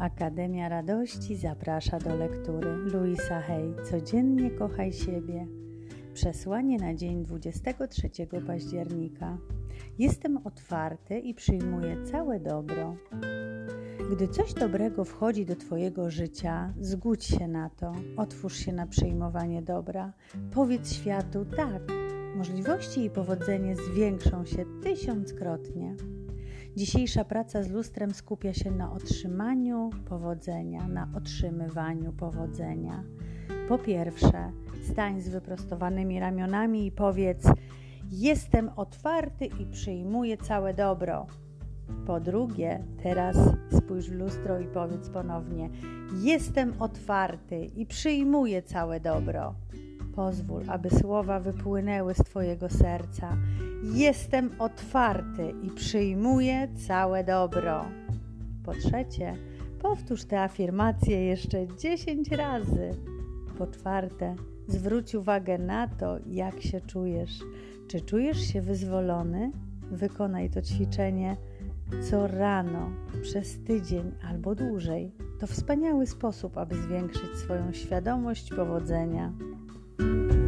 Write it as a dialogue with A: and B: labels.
A: Akademia Radości zaprasza do lektury Luisa Hay Codziennie kochaj siebie. Przesłanie na dzień 23 października. Jestem otwarty i przyjmuję całe dobro. Gdy coś dobrego wchodzi do Twojego życia, zgódź się na to, otwórz się na przyjmowanie dobra. Powiedz światu tak, możliwości i powodzenie zwiększą się tysiąckrotnie. Dzisiejsza praca z lustrem skupia się na otrzymaniu powodzenia, na otrzymywaniu powodzenia. Po pierwsze, stań z wyprostowanymi ramionami i powiedz: Jestem otwarty i przyjmuję całe dobro. Po drugie, teraz spójrz w lustro i powiedz ponownie: Jestem otwarty i przyjmuję całe dobro. Pozwól, aby słowa wypłynęły z Twojego serca. Jestem otwarty i przyjmuję całe dobro. Po trzecie, powtórz te afirmacje jeszcze 10 razy. Po czwarte, zwróć uwagę na to, jak się czujesz. Czy czujesz się wyzwolony? Wykonaj to ćwiczenie co rano, przez tydzień albo dłużej. To wspaniały sposób, aby zwiększyć swoją świadomość powodzenia. Bye.